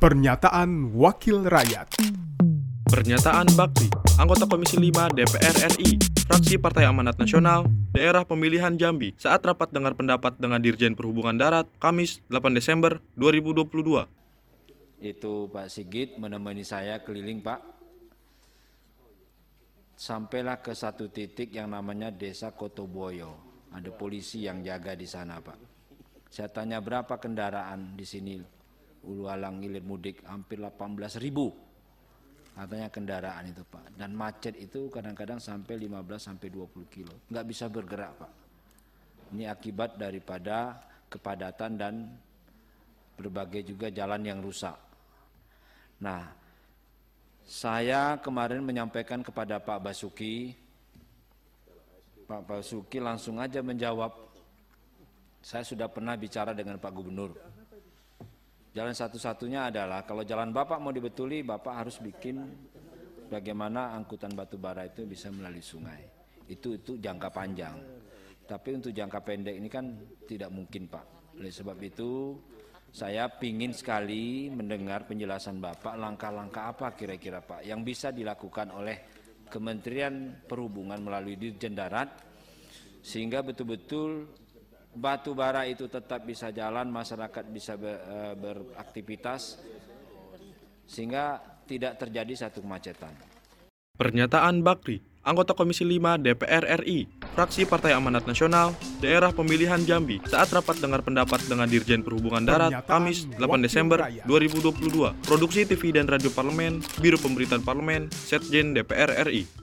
Pernyataan Wakil Rakyat Pernyataan Bakti, anggota Komisi 5 DPR RI, fraksi Partai Amanat Nasional, daerah pemilihan Jambi, saat rapat dengar pendapat dengan Dirjen Perhubungan Darat, Kamis 8 Desember 2022. Itu Pak Sigit menemani saya keliling Pak. Sampailah ke satu titik yang namanya Desa Kotoboyo. Ada polisi yang jaga di sana Pak. Saya tanya berapa kendaraan di sini Ulu Alang Ilir Mudik hampir 18 ribu. Katanya kendaraan itu Pak. Dan macet itu kadang-kadang sampai 15 sampai 20 kilo. Nggak bisa bergerak Pak. Ini akibat daripada kepadatan dan berbagai juga jalan yang rusak. Nah saya kemarin menyampaikan kepada Pak Basuki. Pak Basuki langsung aja menjawab. Saya sudah pernah bicara dengan Pak Gubernur Jalan satu-satunya adalah kalau jalan Bapak mau dibetuli, Bapak harus bikin bagaimana angkutan batu bara itu bisa melalui sungai. Itu itu jangka panjang. Tapi untuk jangka pendek ini kan tidak mungkin Pak. Oleh sebab itu saya pingin sekali mendengar penjelasan Bapak langkah-langkah apa kira-kira Pak yang bisa dilakukan oleh Kementerian Perhubungan melalui Dirjen Darat sehingga betul-betul batu bara itu tetap bisa jalan, masyarakat bisa ber, beraktivitas sehingga tidak terjadi satu kemacetan. Pernyataan Bakri, anggota Komisi 5 DPR RI, fraksi Partai Amanat Nasional, daerah pemilihan Jambi, saat rapat dengar pendapat dengan Dirjen Perhubungan Darat, Kamis 8 Desember 2022. Produksi TV dan Radio Parlemen, Biro Pemberitaan Parlemen, Setjen DPR RI.